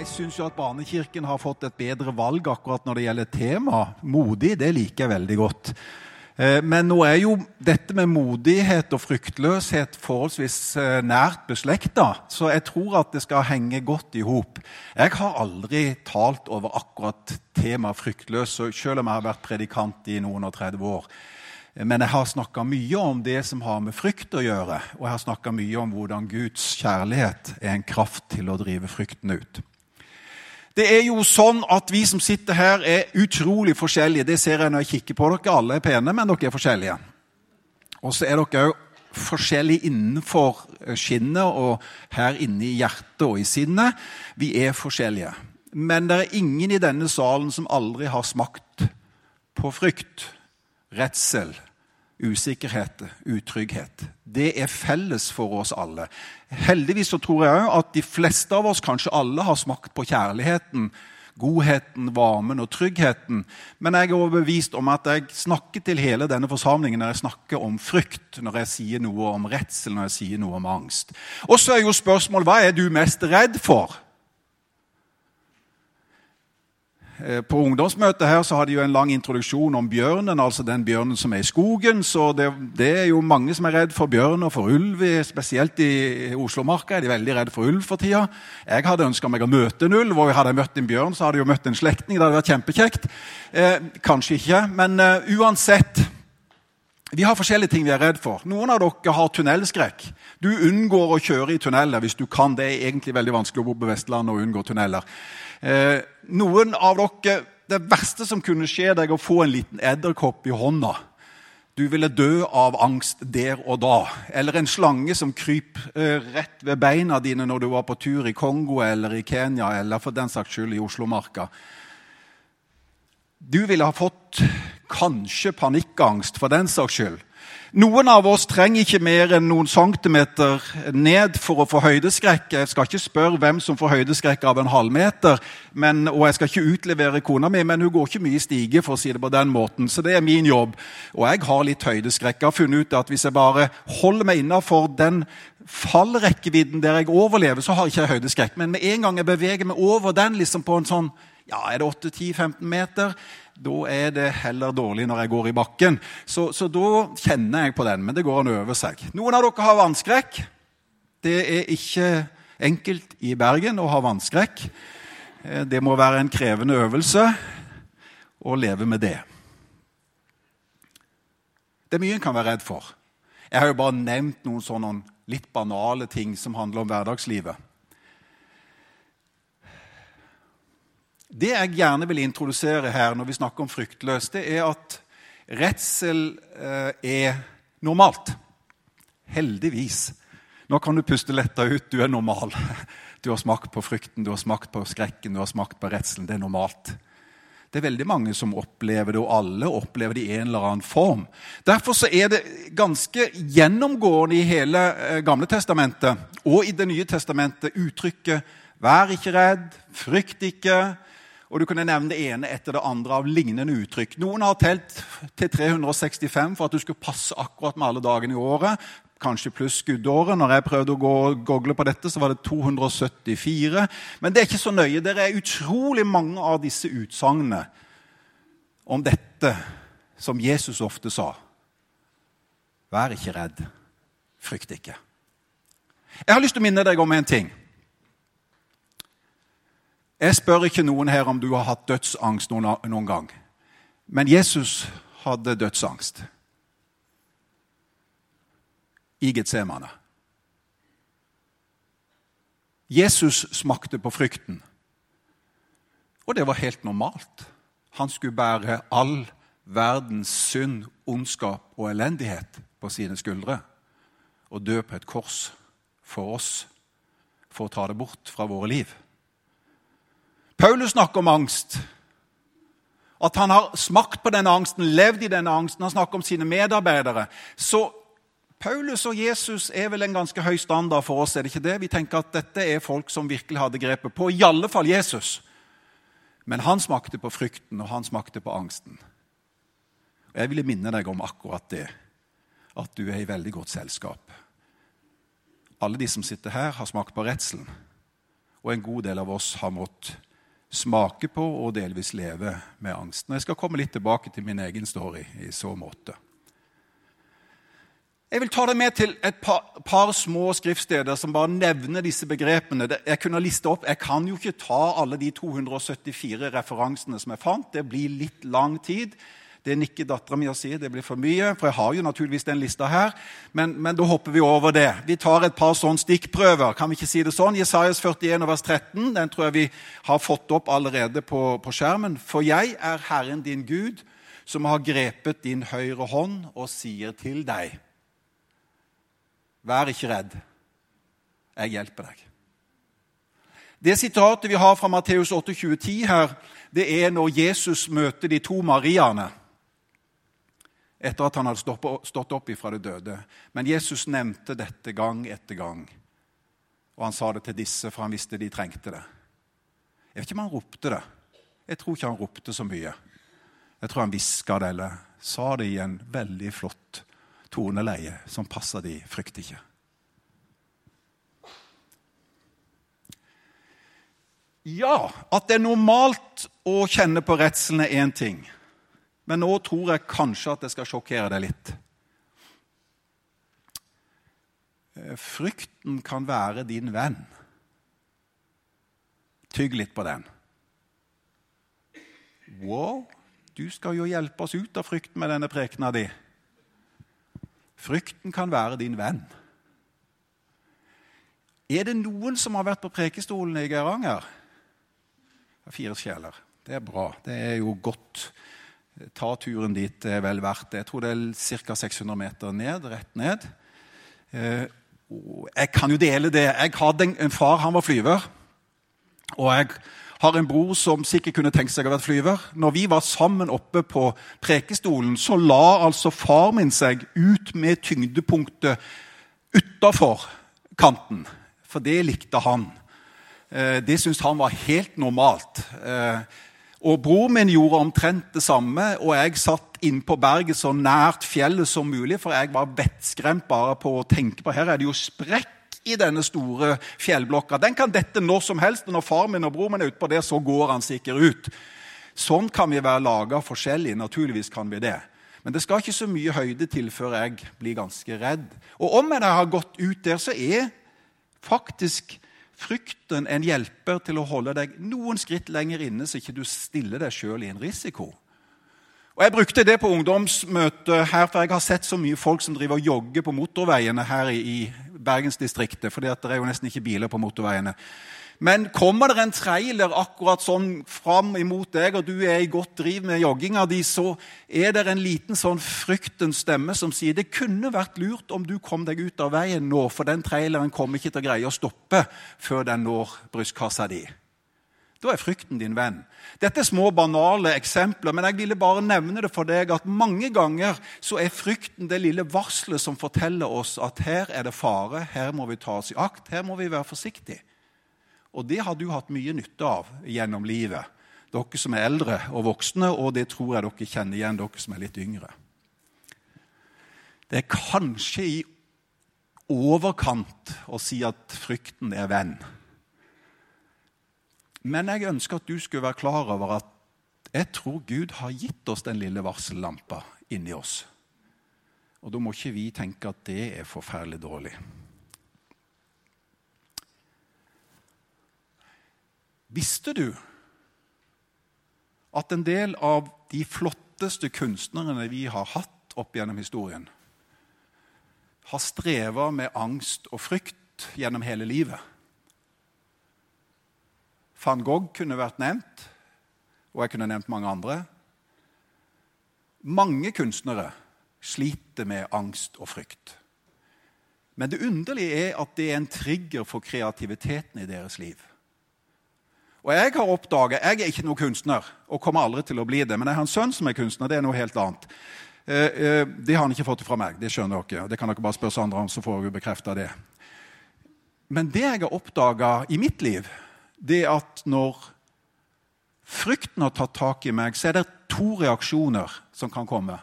Jeg syns jo at Barnekirken har fått et bedre valg akkurat når det gjelder tema. Modig, det liker jeg veldig godt. Eh, men nå er jo dette med modighet og fryktløshet forholdsvis eh, nært beslekta, så jeg tror at det skal henge godt i hop. Jeg har aldri talt over akkurat temaet fryktløs, selv om jeg har vært predikant i noen og 30 år. Men jeg har snakka mye om det som har med frykt å gjøre, og jeg har snakka mye om hvordan Guds kjærlighet er en kraft til å drive frykten ut. Det er jo sånn at Vi som sitter her, er utrolig forskjellige. Det ser jeg når jeg kikker på dere. Alle er pene, men dere er forskjellige. Og så er dere òg forskjellige innenfor skinnet og her inne i hjertet og i sinnet. Vi er forskjellige. Men det er ingen i denne salen som aldri har smakt på frykt, redsel, usikkerhet, utrygghet. Det er felles for oss alle. Heldigvis så tror jeg at de fleste av oss, kanskje alle, har smakt på kjærligheten, godheten, varmen og tryggheten. Men jeg er overbevist om at jeg snakker til hele denne forsamlingen når jeg snakker om frykt, når jeg sier noe om redsel, når jeg sier noe om angst. Og så er jo spørsmålet hva er du mest redd for? Eh, på ungdomsmøtet her så hadde de jo en lang introduksjon om bjørnen, altså den bjørnen som er i skogen. Så det, det er jo mange som er redd for bjørn og for ulv. Spesielt i Oslomarka er de veldig redd for ulv for tida. Jeg hadde ønska meg å møte en ulv, og hadde jeg møtt en bjørn, så hadde jeg jo møtt en slektning. Det hadde vært kjempekjekt. Eh, kanskje ikke, men eh, uansett. Vi har forskjellige ting vi er redd for. Noen av dere har tunnelskrekk. Du unngår å kjøre i tunneler hvis du kan. Det er egentlig veldig vanskelig å bo på Vestlandet og unngå tunneler. Eh, noen av dere, Det verste som kunne skje deg, å få en liten edderkopp i hånda. Du ville dø av angst der og da. Eller en slange som kryper eh, rett ved beina dine når du var på tur i Kongo eller i Kenya eller for den saks skyld i Oslomarka. Du ville ha fått kanskje panikkangst for den saks skyld. Noen av oss trenger ikke mer enn noen centimeter ned for å få høydeskrekk. Jeg skal ikke spørre hvem som får høydeskrekk av en halvmeter, men, og jeg skal ikke utlevere kona mi, men hun går ikke mye i stige, for å si det på den måten. Så det er min jobb. Og jeg har litt høydeskrekk. Jeg har funnet ut at hvis jeg bare holder meg innafor den fallrekkevidden der jeg overlever, så har jeg ikke høydeskrekk. Men med en gang jeg beveger meg over den, liksom på en sånn ja, er det 8-10-15 meter, da er det heller dårlig når jeg går i bakken. Så, så, da kjenner jeg på den, men det går an å øve seg. Noen av dere har vannskrekk. Det er ikke enkelt i Bergen å ha vannskrekk. Eh, det må være en krevende øvelse å leve med det. Det er mye en kan være redd for. Jeg har jo bare nevnt noen sånne litt banale ting som handler om hverdagslivet. Det jeg gjerne vil introdusere her når vi snakker om fryktløs, det er at redsel eh, er normalt. Heldigvis. Nå kan du puste letta ut. Du er normal. Du har smakt på frykten, du har smakt på skrekken, du har smakt på redselen. Det er normalt. Det er veldig mange som opplever det, og alle opplever det i en eller annen form. Derfor er det ganske gjennomgående i hele eh, Gamle testamentet og i Det nye testamentet uttrykket 'vær ikke redd', 'frykt ikke', og du kunne nevne det ene etter det andre av lignende uttrykk. Noen har telt til 365 for at du skulle passe akkurat med alle dagene i året. Kanskje pluss skuddåret. Når jeg prøvde å gå gogle på dette, så var det 274. Men det er ikke så nøye. Det er utrolig mange av disse utsagnene om dette som Jesus ofte sa. Vær ikke redd. Frykt ikke. Jeg har lyst til å minne deg om en ting. Jeg spør ikke noen her om du har hatt dødsangst noen, noen gang. Men Jesus hadde dødsangst i Getsemane. Jesus smakte på frykten, og det var helt normalt. Han skulle bære all verdens synd, ondskap og elendighet på sine skuldre og dø på et kors for oss, for å ta det bort fra våre liv. Paulus snakker om angst. at han har smakt på denne angsten, levd i denne angsten, han snakker om sine medarbeidere. Så Paulus og Jesus er vel en ganske høy standard for oss. er det ikke det? Vi tenker at dette er folk som virkelig hadde grepet på, i alle fall Jesus. Men han smakte på frykten, og han smakte på angsten. Og Jeg ville minne deg om akkurat det, at du er i veldig godt selskap. Alle de som sitter her, har smakt på redselen. Og en god del av oss har måttet smake på og delvis leve med angsten. Jeg skal komme litt tilbake til min egen story i så måte. Jeg vil ta deg med til et par, par, små skriftsteder som bare nevner disse begrepene. Jeg kunne liste opp, jeg kan jo ikke ta alle de 274 referansene som jeg fant. Det blir litt lang tid. Det nikker dattera mi og sier det blir for mye, for jeg har jo naturligvis den lista her. Men, men, da hopper vi over det. Vi tar et par sånne stikkprøver. Kan vi ikke si det sånn? Jesajas 41 vers 13 den tror jeg vi har fått opp allerede på, på skjermen. For jeg er Herren din Gud, som har grepet din høyre hånd og sier til deg Vær ikke redd. Jeg hjelper deg. Det sitatet vi har fra Matteus 8,2010 her, det er når Jesus møter de to Mariaene etter at han hadde stått opp ifra det døde. Men Jesus nevnte dette gang etter gang. Og han sa det til disse, for han visste de trengte det. Jeg vet ikke om han ropte det. Jeg tror ikke han ropte så mye. Jeg tror han hviska det eller sa det i en veldig flott toneleie som passa de. Frykt ikke. Ja, at det er normalt å kjenne på redselen er én ting. Men nå tror jeg kanskje at det skal sjokkere deg litt. Eh, frykten kan være din venn. Tygg litt på den. Wow, du skal jo hjelpe oss ut av frykten med denne prekena di. Frykten kan være din venn. Er det noen som har vært på prekestolen i Geiranger? Fire sjeler. Det er bra. Det er jo godt Ta turen dit er vel verdt det. Jeg tror det er ca. 600 meter ned, rett ned. Eh, jeg kan jo dele det. Jeg hadde en far, han var flyver. Og jeg har en bror som sikkert kunne tenkt seg å være flyver. Når vi var sammen oppe på prekestolen, så la altså far min seg ut med tyngdepunktet utafor kanten. For det likte han. Eh, det syntes han var helt normalt. Og Bror min gjorde omtrent det samme, og jeg satt inn på berget så nært fjellet som mulig, for jeg var vettskremt bare på å tenke på her er det jo sprekk i denne store fjellblokka. Den kan dette når som helst, og når far min og bror min er utpå der, så går han sikkert ut. Sånn kan vi være laga forskjellig. Naturligvis kan vi det. Men det skal ikke så mye høyde til før jeg blir ganske redd. Og om jeg har gått ut der, så er faktisk frykten en hjelper til å holde deg noen skritt lenger inne, så ikke du stiller deg sjøl i en risiko. Og Jeg brukte det på ungdomsmøtet her, for jeg har sett så mye folk som driver og jogger på motorveiene her i Bergensdistriktet, for det er jo nesten ikke biler på motorveiene. Men kommer det en trailer akkurat sånn fram imot deg, og du er i godt driv med jogginga di, så er det en liten sånn fryktens stemme som sier det kunne vært lurt om du kom deg ut av veien nå, for den traileren kommer ikke til å greie å stoppe før den når brystkassa di. Da er frykten din venn. Dette er små, banale eksempler, men jeg ville bare nevne det for deg at mange ganger så er frykten det lille varselet som forteller oss at her er det fare, her må vi ta oss i akt, her må vi være forsiktige. Og det har du hatt mye nytte av gjennom livet, dere som er eldre og voksne, og det tror jeg dere kjenner igjen, dere som er litt yngre. Det er kanskje i overkant å si at frykten er venn. Men jeg ønsker at du skulle være klar over at jeg tror Gud har gitt oss den lille varsellampa inni oss. Og da må ikke vi tenke at det er forferdelig dårlig. Visste du at en del av de flotteste kunstnerne vi har hatt opp gjennom historien, har streva med angst og frykt gjennom hele livet? Van Gogh kunne vært nevnt, og jeg kunne nevnt mange andre. Mange kunstnere sliter med angst og frykt. Men det underlige er at det er en trigger for kreativiteten i deres liv. Og Jeg har oppdaget, jeg er ikke noen kunstner og kommer aldri til å bli det, men jeg har en sønn som er kunstner. Det er noe helt annet. Eh, eh, det har han ikke fått fra meg. Det skjønner dere. Det kan dere bare spørre andre om, så får hun bekrefta det. Men det jeg har oppdaga i mitt liv, det er at når frykten har tatt tak i meg, så er det to reaksjoner som kan komme.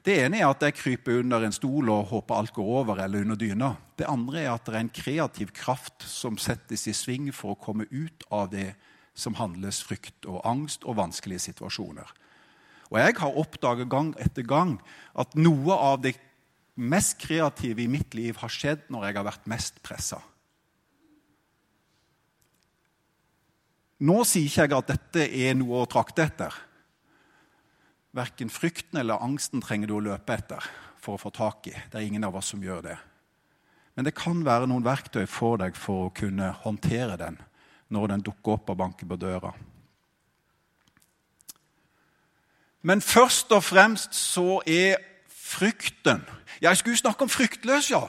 Det ene er at jeg kryper under en stol og håper alt går over, eller under dyna. Det andre er at det er en kreativ kraft som settes i sving for å komme ut av det som handles frykt og angst og vanskelige situasjoner. Og jeg har oppdaget gang etter gang at noe av det mest kreative i mitt liv har skjedd når jeg har vært mest pressa. Nå sier ikke jeg at dette er noe å trakte etter. Verken frykten eller angsten trenger du å løpe etter for å få tak i. Det er ingen av oss som gjør det. Men det kan være noen verktøy for deg for å kunne håndtere den når den dukker opp og banker på døra. Men først og fremst så er frykten jeg skulle snakke om fryktløs, ja.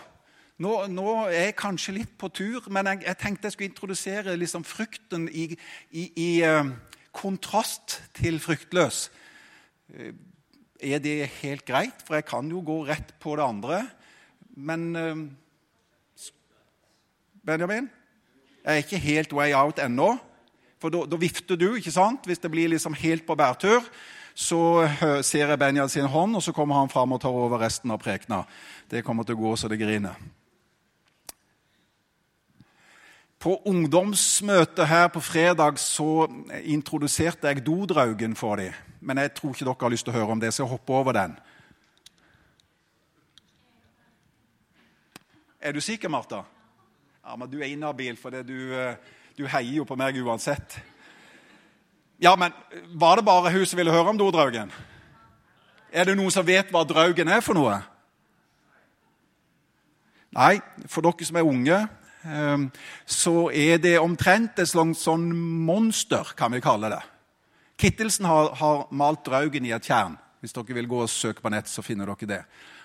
Nå, nå, er jeg kanskje litt på tur, men jeg, jeg tenkte jeg skulle introdusere liksom frykten i, i, i uh, kontrast til fryktløs. Eh, er det helt greit? For jeg kan jo gå rett på det andre. Men eh, Benjamin? Jeg er ikke helt way out ennå. For da vifter du, ikke sant? Hvis det blir liksom helt på bærtur, så ser jeg Benjamin sin hånd, og så kommer han fram og tar over resten av prekena. Det kommer til å gå så det griner. På ungdomsmøtet her på fredag så introduserte jeg dodraugen for dem. Men jeg tror ikke dere har lyst til å høre om det, så jeg hopper over den. Er du sikker, Martha? Ja, men du er inhabil, for du, eh, du heier jo på meg uansett. Ja, men var det bare hun som ville høre om dodraugen? Er det noen som vet hva draugen er for noe? Nei, for dere som er unge, så er det omtrent et slags sånn monster, kan vi kalle det. Kittelsen har, har malt draugen i et tjern. Hvis dere vil gå og søke på nett, så finner dere det.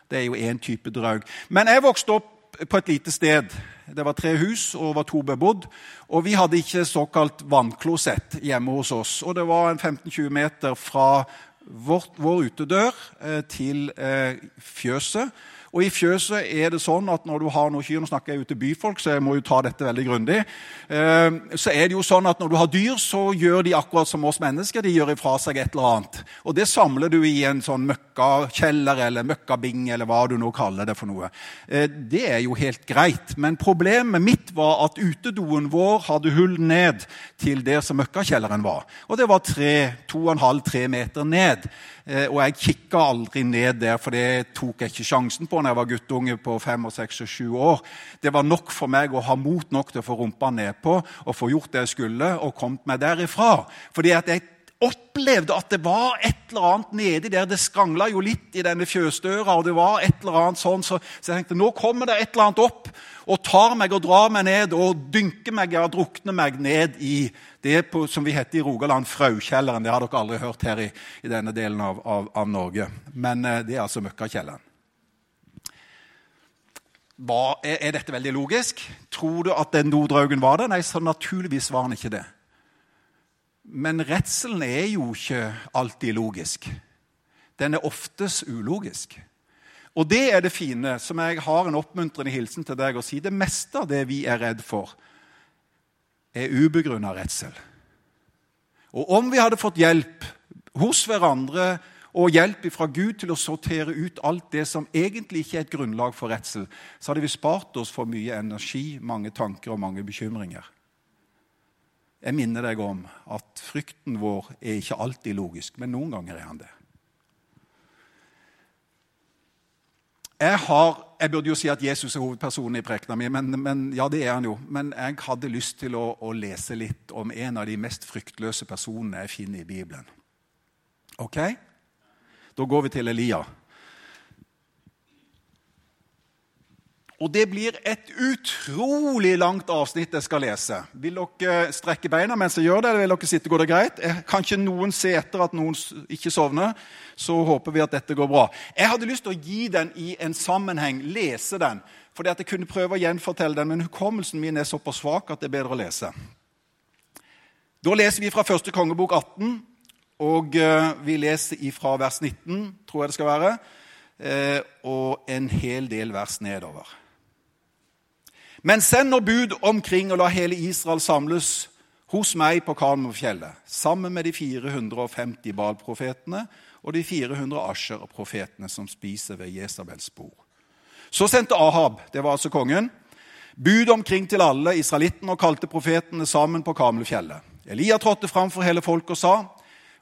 Det er jo én type draug. Men jeg vokste opp på et lite sted. Det var tre hus og var to bebodd. Og vi hadde ikke såkalt vannklosett hjemme hos oss. Og det var en 15-20 meter fra vår, vår utedør eh, til eh, fjøset. Og I fjøset er det sånn at når du har noen kyr Nå snakker jeg jo til byfolk, så jeg må jo ta dette veldig grundig. Eh, så er det jo sånn at når du har dyr, så gjør de akkurat som oss mennesker. De gjør ifra seg et eller annet. Og det samler du i en sånn møkkakjeller eller møkkabing eller hva du nå kaller det for noe. Eh, det er jo helt greit. Men problemet mitt var at utedoen vår hadde hull ned til der som møkkakjelleren var. Og det var tre, to og en halv, tre meter ned. Eh, og jeg kikka aldri ned der, for det tok jeg ikke sjansen på når jeg var guttunge på fem, og seks og sju år. Det var nok for meg å ha mot nok til å få rumpa nedpå og få gjort det jeg skulle, og kommet meg derifra. Fordi at jeg opplevde at det var et eller annet nedi der. Det skrangla jo litt i denne fjøsdøra, og det var et eller annet sånn, så, så jeg tenkte nå kommer det et eller annet opp og tar meg og drar meg ned og dynker meg og drukner meg ned i det på, som vi heter i Rogaland, Fraukjelleren. Det har dere aldri hørt her i, i denne delen av, av, av, Norge. Men eh, det er altså Møkkakjelleren. Hva, er, dette veldig logisk? Tror du at den dodraugen var der? Nei, så naturligvis var han ikke det. Men redselen er jo ikke alltid logisk. Den er oftest ulogisk. Og det er det fine, som jeg har en oppmuntrende hilsen til deg å si. Det meste av det vi er redd for, er ubegrunna redsel. Og om vi hadde fått hjelp hos hverandre og hjelp fra Gud til å sortere ut alt det som egentlig ikke er et grunnlag for redsel, så hadde vi spart oss for mye energi, mange tanker og mange bekymringer. Jeg minner deg om at frykten vår er ikke alltid logisk, men noen ganger er han det. Jeg, har, jeg, burde jo si at Jesus er hovedpersonen i prekena mi, men, men, ja, det er han jo. Men jeg hadde lyst til å, å, lese litt om en av de mest fryktløse personene jeg finner i Bibelen. Ok? Da går vi til Elia. Og det blir et utrolig langt avsnitt jeg skal lese. Vil dere strekke beina mens jeg gjør det, eller vil dere sitte? Går det greit? Kan ikke noen se etter at noen ikke sovner? Så håper vi at dette går bra. Jeg hadde lyst til å gi den i en sammenheng, lese den. For jeg kunne prøve å gjenfortelle den, men hukommelsen min er såpass svak at det er bedre å lese. Da leser vi fra første kongebok 18, og eh, vi leser ifra vers 19, tror jeg det skal være, eh, og en hel del vers nedover. Men send nå bud omkring og la hele Israel samles hos meg på Karmøyfjellet, sammen med de 450 Baal-profetene og de 400 Asher-profetene som spiser ved Jesabels bord. Så sendte Ahab, det var altså kongen, bud omkring til alle israelittene og kalte profetene sammen på Karmøyfjellet. Elia trådte fram for hele folket og sa:"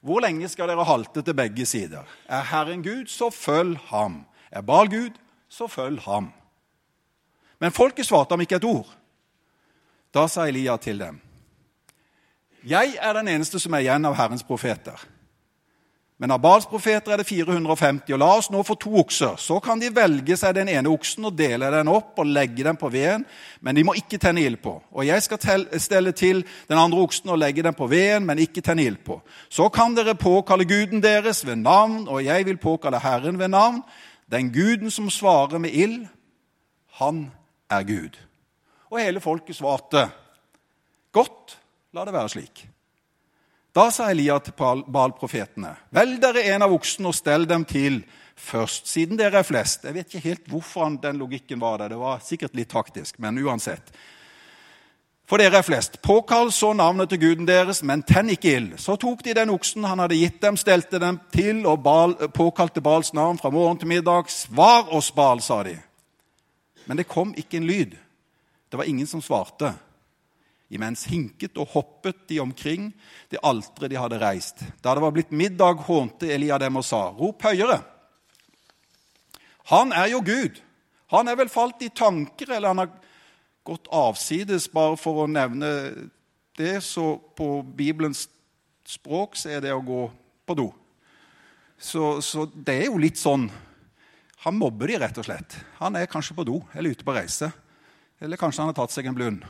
Hvor lenge skal dere halte til begge sider? Er Herren Gud, så følg ham. Er Bal Gud, så følg ham. Men folket svarte ham ikke et ord. Da sa Elia til dem, Jeg er den eneste som er igjen av Herrens profeter. Men av Bals profeter er det 450, og la oss nå få to okser. Så kan de velge seg den ene oksen og dele den opp og legge den på veden, men de må ikke tenne ild på. Og jeg skal stelle til den andre oksen og legge den på veden, men ikke tenne ild på. Så kan dere påkalle guden deres ved navn, og jeg vil påkalle Herren ved navn. Den guden som svarer med ild, han er Gud. Og hele folket svarte, godt, la det være slik. Da sa Elia til Baal-profetene.: Velg dere en av oksene og stell dem til først, siden dere er flest. Jeg vet ikke helt hvorfor den logikken var der. Det var sikkert litt taktisk, men uansett. For dere er flest. Påkall så navnet til guden deres, men tenn ikke ild. Så tok de den oksen han hadde gitt dem, stelte dem til og bal, påkalte Bals navn fra morgen til middag. Svar oss, Bal, sa de. Men det kom ikke en lyd. Det var ingen som svarte. Imens hinket og hoppet de omkring det alteret de hadde reist. Da det var blitt middag, hånte Elia dem og sa, rop høyere. Han er jo Gud. Han er vel falt i tanker, eller han har gått avsides, bare for å nevne det. Så på Bibelens språk så er det å gå på do. Så, så det er jo litt sånn Han mobber de, rett og slett. Han er kanskje på do eller ute på reise. Eller kanskje han har tatt seg en blund.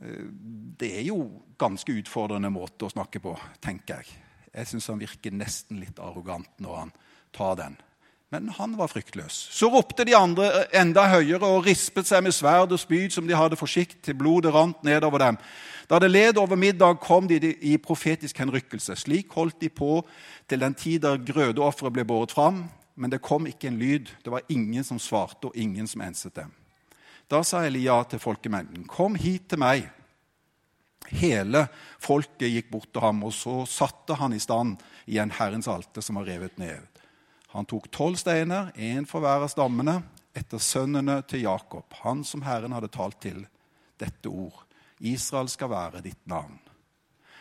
Det er jo ganske utfordrende måte å snakke på, tenker jeg. Jeg syns han virker nesten litt arrogant når han tar den. Men han var fryktløs. Så ropte de andre enda høyere og rispet seg med sverd og spyd som de hadde forsikt til blodet rant nedover dem. Da det led over middag, kom de i profetisk henrykkelse. Slik holdt de på til den tid da grødeofferet ble båret fram. Men det kom ikke en lyd. Det var ingen som svarte, og ingen som enset dem. Da sa Elia til folkemengden, 'Kom hit til meg.' Hele folket gikk bort til ham, og så satte han i stand igjen Herrens alter som var revet ned. Han tok tolv steiner, én for hver av stammene, etter sønnene til Jakob, han som Herren hadde talt til dette ord. Israel skal være ditt navn.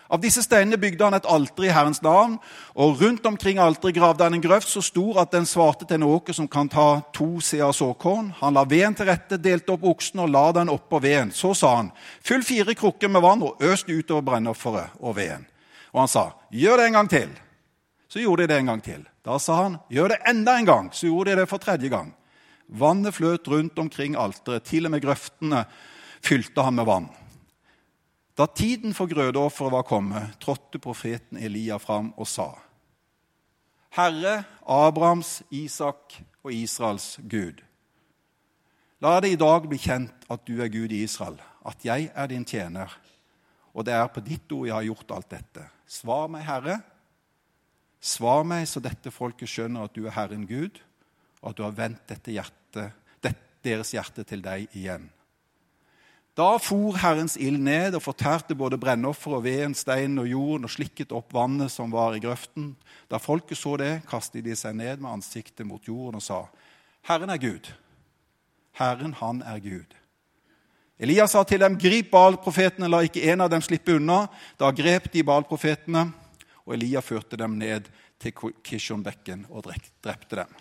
Av disse steinene bygde han et alter i Herrens navn, og rundt omkring alteret gravde han en grøft så stor at den svarte til en åker som kan ta to seer såkorn. Han la veden til rette, delte opp oksen og la den oppå veden. Så sa han, fyll fire krukker med vann og øs det utover brennofferet og veden. Og han sa, gjør det en gang til. Så gjorde de det en gang til. Da sa han, gjør det enda en gang. Så gjorde de det for tredje gang. Vannet fløt rundt omkring alteret, til og med grøftene fylte han med vann. Da tiden for grødeofferet var kommet, trådte profeten Elia fram og sa:" Herre Abrahams, Isak og Israels Gud. La det i dag bli kjent at du er Gud i Israel, at jeg er din tjener, og det er på ditt ord jeg har gjort alt dette. Svar meg, Herre. Svar meg så dette folket skjønner at du er Herren Gud, og at du har vendt dette hjerte, deres hjerte til deg igjen. Da for Herrens ild ned og fortærte både brennoffer og veden, steinen og jorden og slikket opp vannet som var i grøften. Da folket så det, kastet de seg ned med ansiktet mot jorden og sa, Herren er Gud. Herren, han er Gud. Elias sa til dem, grip Baal-profetene, la ikke en av dem slippe unna. Da grep de Baal-profetene, og Elia førte dem ned til Kishonbekken og drepte dem.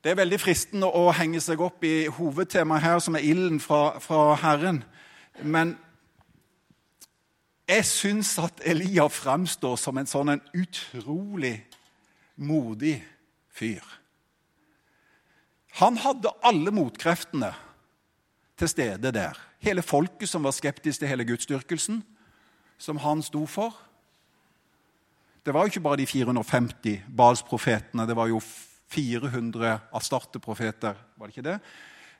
Det er veldig fristende å henge seg opp i hovedtemaet her, som er ilden fra, fra Herren. Men jeg syns at Elia fremstår som en sånn en utrolig modig fyr. Han hadde alle motkreftene til stede der. Hele folket som var skeptisk til hele gudsdyrkelsen, som han sto for. Det var jo ikke bare de 450 Bals-profetene. Det var jo 400 Astarte-profeter, var det ikke det?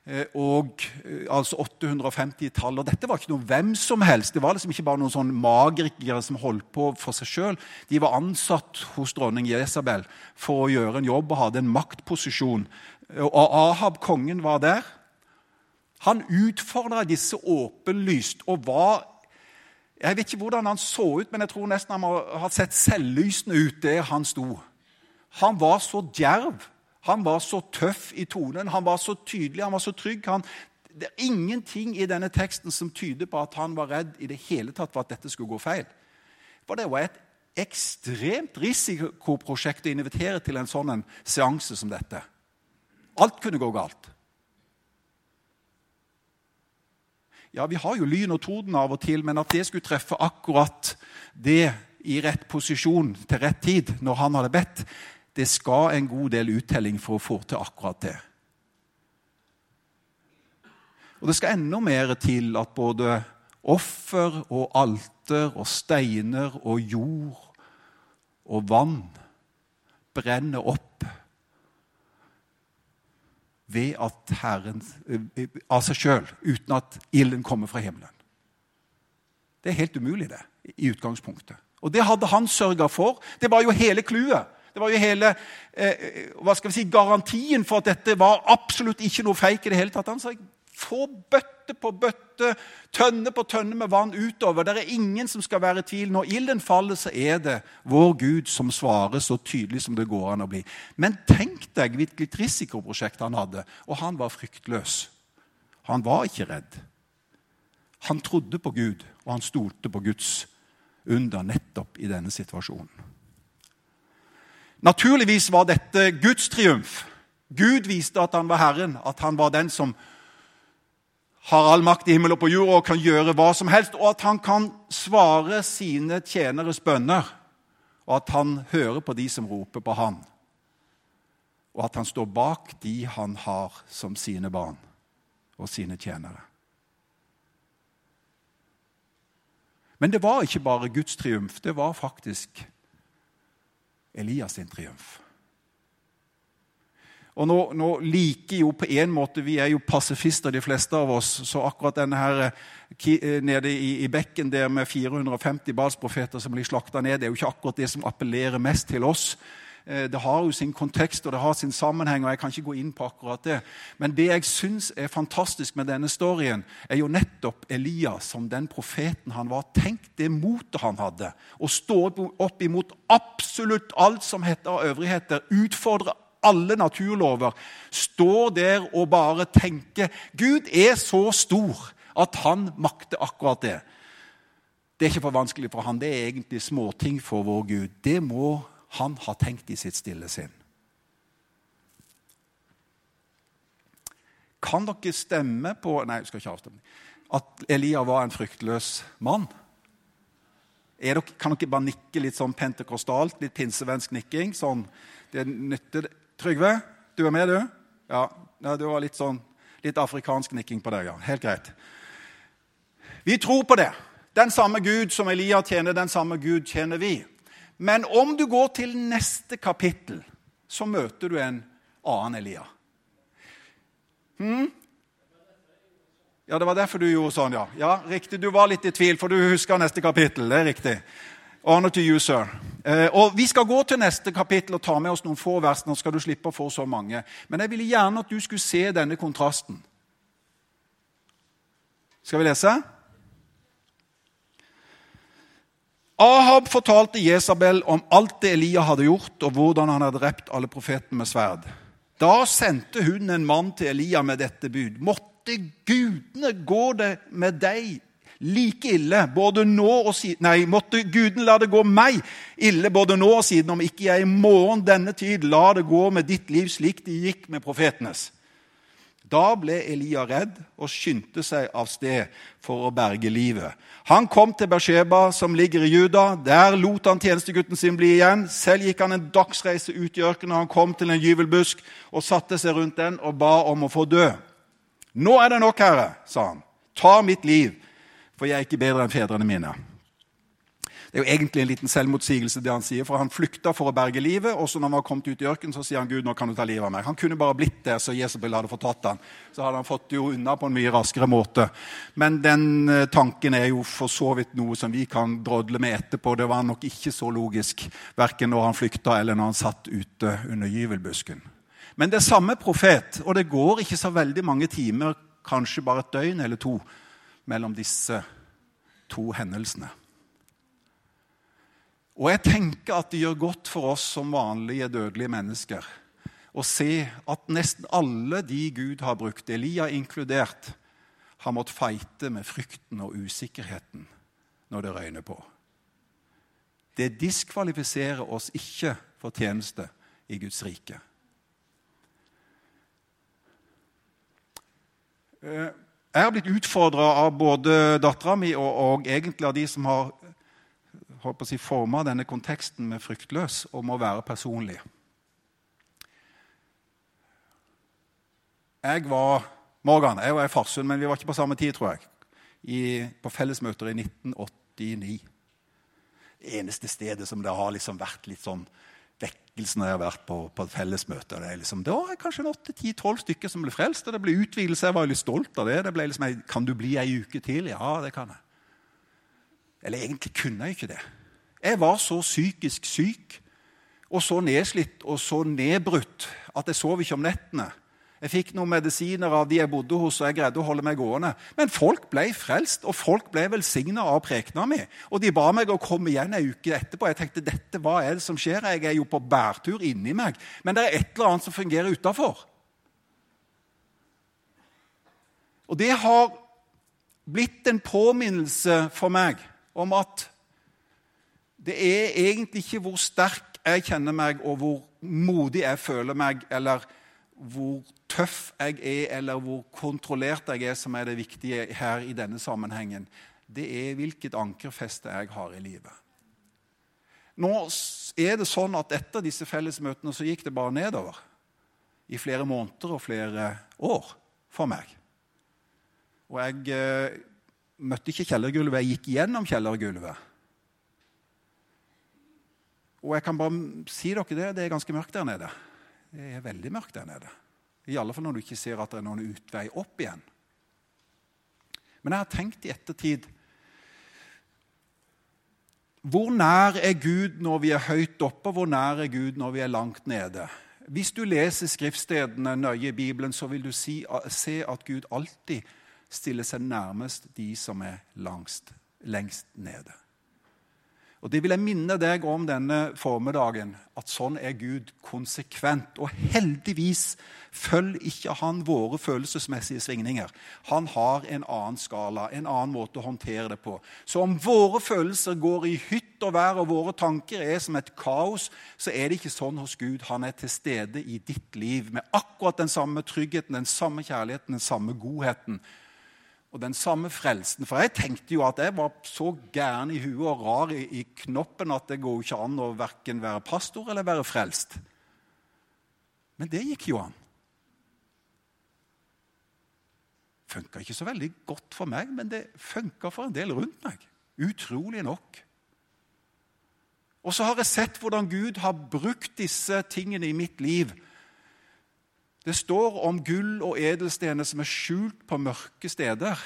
Eh, og eh, altså 850-tall, Og dette var ikke noe hvem som helst. Det var liksom ikke bare noen sånn magerikere som holdt på for seg sjøl. De var ansatt hos dronning Jesabel for å gjøre en jobb og hadde en maktposisjon. Og Ahab, kongen, var der. Han utfordra disse åpenlyst og var Jeg vet ikke hvordan han så ut, men jeg tror nesten han må ha sett selvlysende ut der han sto. Han var så djerv han var så tøff i tonen, han var så tydelig, han var så trygg. Han, det er ingenting i denne teksten som tyder på at han var redd i det hele tatt for at dette skulle gå feil. For det var et ekstremt risikoprosjekt å invitere til en sånn en seanse som dette. Alt kunne gå galt. Ja, vi har jo lyn og torden av og til, men at det skulle treffe akkurat det i rett posisjon til rett tid når han hadde bedt, det skal en god del uttelling for å få til akkurat det. Og det skal enda mer til at både offer og alter og steiner og jord og vann brenner opp ved at Herren, eh, av seg sjøl, uten at ilden kommer fra himmelen. Det er helt umulig, det, i utgangspunktet. Og det hadde han sørga for. Det var jo hele clouet. Det var jo hele eh, hva skal vi si, garantien for at dette var absolutt ikke noe feik i det hele tatt. Han sa få bøtte på bøtte, tønne på tønne med vann utover. Det er ingen som skal være i tvil. Når ilden faller, så er det vår Gud som svarer så tydelig som det går an å bli. Men tenk deg hvilket risikoprosjekt han hadde, og han var fryktløs. Han var ikke redd. Han trodde på Gud, og han stolte på Guds under nettopp i denne situasjonen. Naturligvis var dette Guds triumf. Gud viste at han var Herren, at han var den som har all makt i himmel og på jord og kan gjøre hva som helst, og at han kan svare sine tjeneres bønner, og at han hører på de som roper på han, og at han står bak de han har som sine barn og sine tjenere. Men det var ikke bare Guds triumf, det var faktisk Elias sin triumf. Og nå, nå, liker jo på en måte Vi er jo pasifister, de fleste av oss. Så akkurat denne her eh, nede i, i bekken der med 450 balsprofeter som blir slakta ned, det er jo ikke akkurat det som appellerer mest til oss. Eh, det har jo sin kontekst og det har sin sammenheng, og jeg kan ikke gå inn på akkurat det. Men det jeg syns er fantastisk med denne storyen, er jo nettopp Elias som den profeten han var. Tenk det motet han hadde. Å stå opp imot absolutt alt som heter øvrigheter. Utfordre alle naturlover. Stå der og bare tenke Gud er så stor at han makter akkurat det. Det er ikke for vanskelig for han, det er egentlig småting for vår Gud. Det må han har tenkt i sitt stille sinn. Kan dere stemme på Nei, jeg skal ikke avstemme. At Elia var en fryktløs mann? Dere, kan dere bare nikke litt sånn pentekostalt? Litt pinsevensk nikking? Sånn, det nytter Trygve, du er med, du? Ja, du var litt sånn litt afrikansk nikking på deg. ja. Helt greit. Vi tror på det. Den samme Gud som Elia tjener, den samme Gud tjener vi. Men om du går til neste kapittel, så møter du en annen Elia. Hmm? Ja, det var derfor du gjorde sånn, ja. Ja, Riktig, du var litt i tvil, for du husker neste kapittel. Det er riktig. Honor to you, sir. Eh, og Vi skal gå til neste kapittel og ta med oss noen få vers. Nå skal du slippe å få så mange. Men jeg ville gjerne at du skulle se denne kontrasten. Skal vi lese? Ahab fortalte Jesabel om alt det Elia hadde gjort, og hvordan han hadde drept alle profetene med sverd. Da sendte hun en mann til Elia med dette bud. Måtte gudene gå det med deg like ille både nå og siden Nei, måtte gudene la det gå meg ille både nå og siden, om ikke jeg i morgen denne tid la det gå med ditt liv slik det gikk med profetenes. Da ble Elia redd og skyndte seg av sted for å berge livet. Han kom til Bersheba, som ligger i Juda. Der lot han tjenestegutten sin bli igjen. Selv gikk han en dagsreise ut i ørkenen. Han kom til en gyvelbusk og satte seg rundt den og ba om å få dø. Nå er det nok, Herre, sa han. Ta mitt liv, for jeg er ikke bedre enn fedrene mine. Det er jo egentlig en liten selvmotsigelse, det han sier, for han flykta for å berge livet. Og så når han var kommet ut i ørkenen, så sier han Gud, nå kan du ta livet av meg. Han kunne bare blitt der så Jesabel hadde fått tatt han. Så hadde han fått det jo unna på en mye raskere måte. Men den eh, tanken er jo for så vidt noe som vi kan drodle med etterpå. Det var nok ikke så logisk, verken når han flykta eller når han satt ute under gyvelbusken. Men det er samme profet, og det går ikke så veldig mange timer, kanskje bare et døgn eller to, mellom disse to hendelsene. Og jeg tenker at det gjør godt for oss som vanlige dødelige mennesker å se at nesten alle de Gud har brukt, Elia inkludert, har måttet feite med frykten og usikkerheten når det røyner på. Det diskvalifiserer oss ikke for tjeneste i Guds rike. Eh, jeg har blitt utfordra av både dattera mi og, og, egentlig av de som har håper å si, forma denne konteksten med fryktløs, om å være personlig. Jeg var Morgan, jeg var i Farsund, men vi var ikke på samme tid, tror jeg. I, på fellesmøter i 1989. Det eneste stedet som det har liksom vært litt sånn vekkelse når jeg har vært på, på et fellesmøte. Det, liksom, det var kanskje 8-10-12 stykker som ble frelst, og det ble utvidelse. Jeg var litt stolt av det. det ble liksom, Kan du bli ei uke til? Ja, det kan jeg. Eller egentlig kunne jeg ikke det. Jeg var så psykisk syk og så nedslitt og så nedbrutt at jeg sov ikke om nettene. Jeg fikk noen medisiner av de jeg bodde hos, og jeg greide å holde meg gående. Men folk ble frelst, og folk ble velsigna av prekena mi. Og de ba meg å komme igjen ei uke etterpå. Jeg tenkte dette, hva er det som skjer? Jeg er jo på bærtur inni meg. Men det er et eller annet som fungerer utafor. Og det har blitt en påminnelse for meg om at det er egentlig ikke hvor sterk jeg kjenner meg, og hvor modig jeg føler meg, eller hvor tøff jeg er, eller hvor kontrollert jeg er, som er det viktige her i denne sammenhengen. Det er hvilket ankerfeste jeg har i livet. Nå er det sånn at Etter disse fellesmøtene så gikk det bare nedover. I flere måneder og flere år for meg. Og jeg eh, møtte ikke kjellergulvet, jeg gikk gjennom kjellergulvet. Og jeg kan bare si dere det, det er ganske mørkt der nede. Det er veldig mørkt der nede. I alle fall når du ikke ser at det er noen utvei opp igjen. Men jeg har tenkt i ettertid Hvor nær er Gud når vi er høyt oppe, hvor nær er Gud når vi er langt nede? Hvis du leser skriftstedene nøye i Bibelen, så vil du si, se at Gud alltid stiller seg nærmest de som er langst, lengst nede. Og Det vil jeg minne deg om denne formiddagen, at sånn er Gud konsekvent. Og heldigvis følger ikke han våre følelsesmessige svingninger. Han har en annen skala, en annen måte å håndtere det på. Så om våre følelser går i hytt og vær, og våre tanker er som et kaos, så er det ikke sånn hos Gud. Han er til stede i ditt liv med akkurat den samme tryggheten, den samme kjærligheten, den samme godheten og den samme frelsen. For jeg tenkte jo at jeg var så gæren i huet og rar i, i knoppen at det går ikke an å verken være pastor eller være frelst. Men det gikk jo an. Funka ikke så veldig godt for meg, men det funka for en del rundt meg. Utrolig nok. Og så har jeg sett hvordan Gud har brukt disse tingene i mitt liv det står om gull og edelstener som er skjult på mørke steder.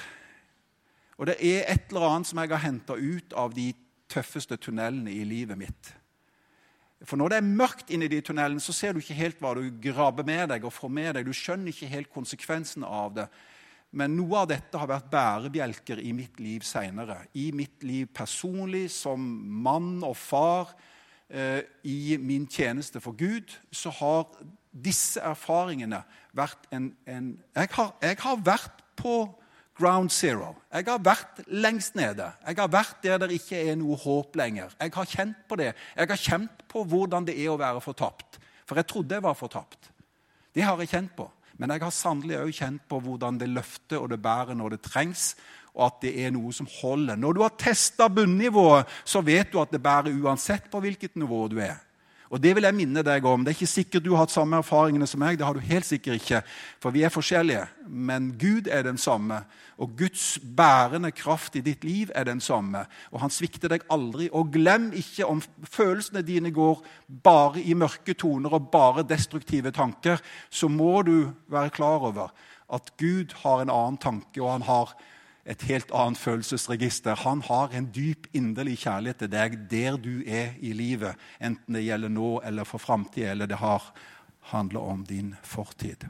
Og det er et eller annet som jeg har henta ut av de tøffeste tunnelene i livet mitt. For når det er mørkt inni de tunnelene, så ser du ikke helt hva du grabber med deg og får med deg. Du skjønner ikke helt konsekvensen av det. Men noe av dette har vært bærebjelker i mitt liv seinere. I mitt liv personlig, som mann og far, i min tjeneste for Gud, så har disse erfaringene vært en, en jeg, har, jeg, har, vært på ground zero. Jeg har vært lengst nede. Jeg har vært der det ikke er noe håp lenger. Jeg har kjent på det. Jeg har kjent på hvordan det er å være fortapt. For jeg trodde jeg var fortapt. Det har jeg kjent på. Men jeg har sannelig òg kjent på hvordan det løfter og det bærer når det trengs, og at det er noe som holder. Når du har testa bunnivået, så vet du at det bærer uansett på hvilket nivå du er. Og det vil jeg minne deg om. Det er ikke sikkert du har hatt samme erfaringene som meg. det har du helt sikkert ikke, For vi er forskjellige. Men Gud er den samme. Og Guds bærende kraft i ditt liv er den samme. Og han svikter deg aldri. Og glem ikke om følelsene dine går bare i mørke toner og bare destruktive tanker, så må du være klar over at Gud har en annen tanke, og han har et helt annet følelsesregister. Han har en dyp, inderlig kjærlighet til deg der du er i livet, enten det gjelder nå eller for framtida, eller det har, handler om din fortid.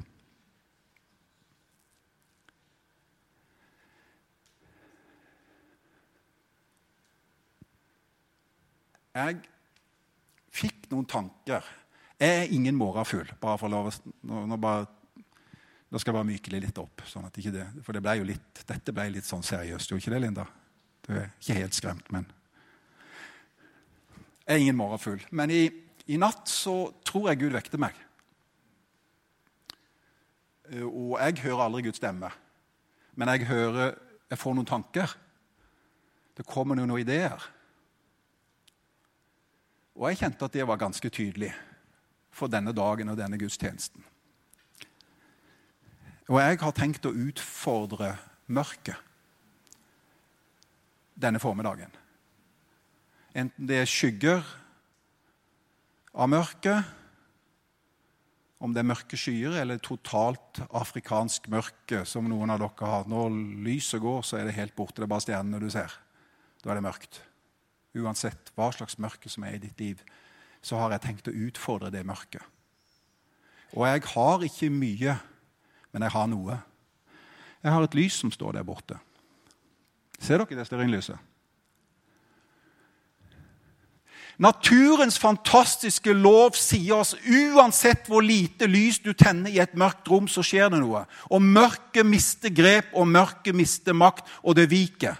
Jeg fikk noen tanker. Jeg er ingen morgenfugl. bare for lov, nå, nå bare da skal jeg bare mykle litt opp. sånn det, For det ble jo litt, dette ble litt sånn seriøst, jo ikke det, Linda? Du er ikke helt skremt, men Jeg er ingen morgenfugl. Men i, i, natt så tror jeg Gud vekte meg. Og jeg hører aldri Guds stemme. Men jeg hører Jeg får noen tanker. Det kommer noen ideer. Og jeg kjente at det var ganske tydelig for denne dagen og denne gudstjenesten. Og jeg har tenkt å utfordre mørket denne formiddagen. Enten det er skygger av mørket, om det er mørke skyer eller totalt afrikansk mørke, som noen av dere har. Når lyset går, så er det helt borte. Det er bare stjernene du ser. Da er det mørkt. Uansett hva slags mørke som er i ditt liv, så har jeg tenkt å utfordre det mørket. Og jeg har ikke mye men jeg har noe. Jeg har et lys som står der borte. Ser dere det stearinlyset? Naturens fantastiske lov sier oss uansett hvor lite lys du tenner i et mørkt rom, så skjer det noe. Og mørket mister grep, og mørket mister makt, og det viker.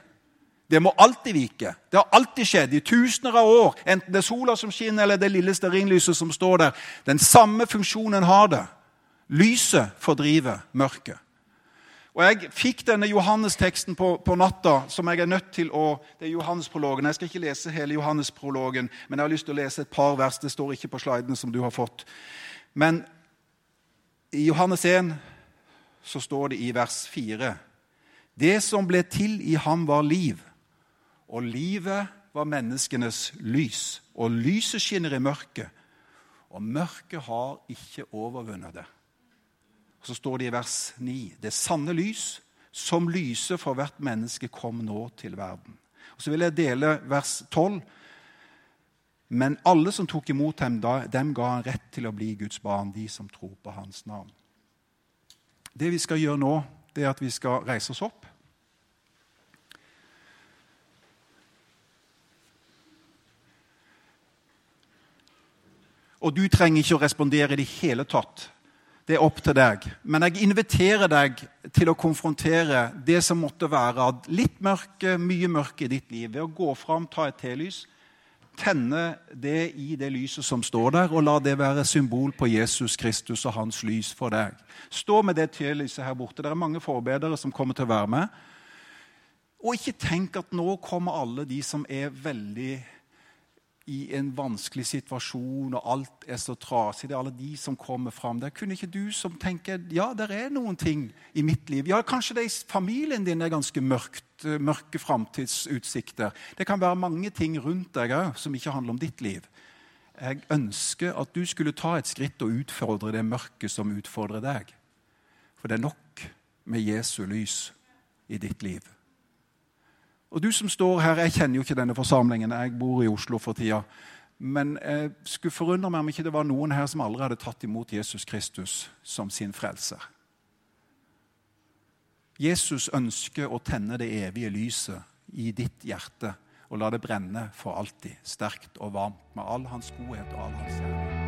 Det må alltid vike. Det har alltid skjedd i tusener av år. Enten det er sola som skinner, eller det lille stearinlyset som står der. Den samme funksjonen har det. Lyset fordriver mørket. Og Jeg fikk denne Johannes-teksten på, på, natta, som jeg er nødt til å Det er Johannes-prologen. Jeg skal ikke lese hele Johannes-prologen, men jeg har lyst til å lese et par vers. Det står ikke på slidene som du har fått. Men i Johannes 1 så står det i vers 4 Det som ble til i ham, var liv, og livet var menneskenes lys. Og lyset skinner i mørket, og mørket har ikke overvunnet det. Og Så står det i vers 9.: Det sanne lys, som lyser for hvert menneske, kom nå til verden. Og Så vil jeg dele vers 12. Men alle som tok imot ham, dem ga han rett til å bli Guds barn, de som tror på hans navn. Det vi skal gjøre nå, det er at vi skal reise oss opp. Og du trenger ikke å respondere i det hele tatt det er opp til deg. Men jeg inviterer deg til å konfrontere det som måtte være litt mørke, mye mørke i ditt liv, ved å gå fram, ta et telys, tenne det i det lyset som står der, og la det være symbol på Jesus Kristus og hans lys for deg. Stå med det telyset her borte. Det er mange forbedere som kommer til å være med. Og ikke tenk at nå kommer alle de som er veldig i en vanskelig situasjon, og alt er så trasig. Det er alle de som kommer fram. Der kunne ikke du som tenker ja, det er noen ting i mitt liv. Ja, Kanskje det i familien din er ganske mørkt, eh, mørke framtidsutsikter. Det kan være mange ting rundt deg òg som ikke handler om ditt liv. Jeg ønsker at du skulle ta et skritt og utfordre det mørket som utfordrer deg. For det er nok med Jesu lys i ditt liv. Og du som står her, Jeg kjenner jo ikke denne forsamlingen, jeg bor i Oslo for tida. Men jeg skulle forundre meg om ikke det var noen her som aldri hadde tatt imot Jesus Kristus som sin frelser. Jesus ønsker å tenne det evige lyset i ditt hjerte og la det brenne for alltid, sterkt og varmt, med all hans godhet og all hans kjærlighet.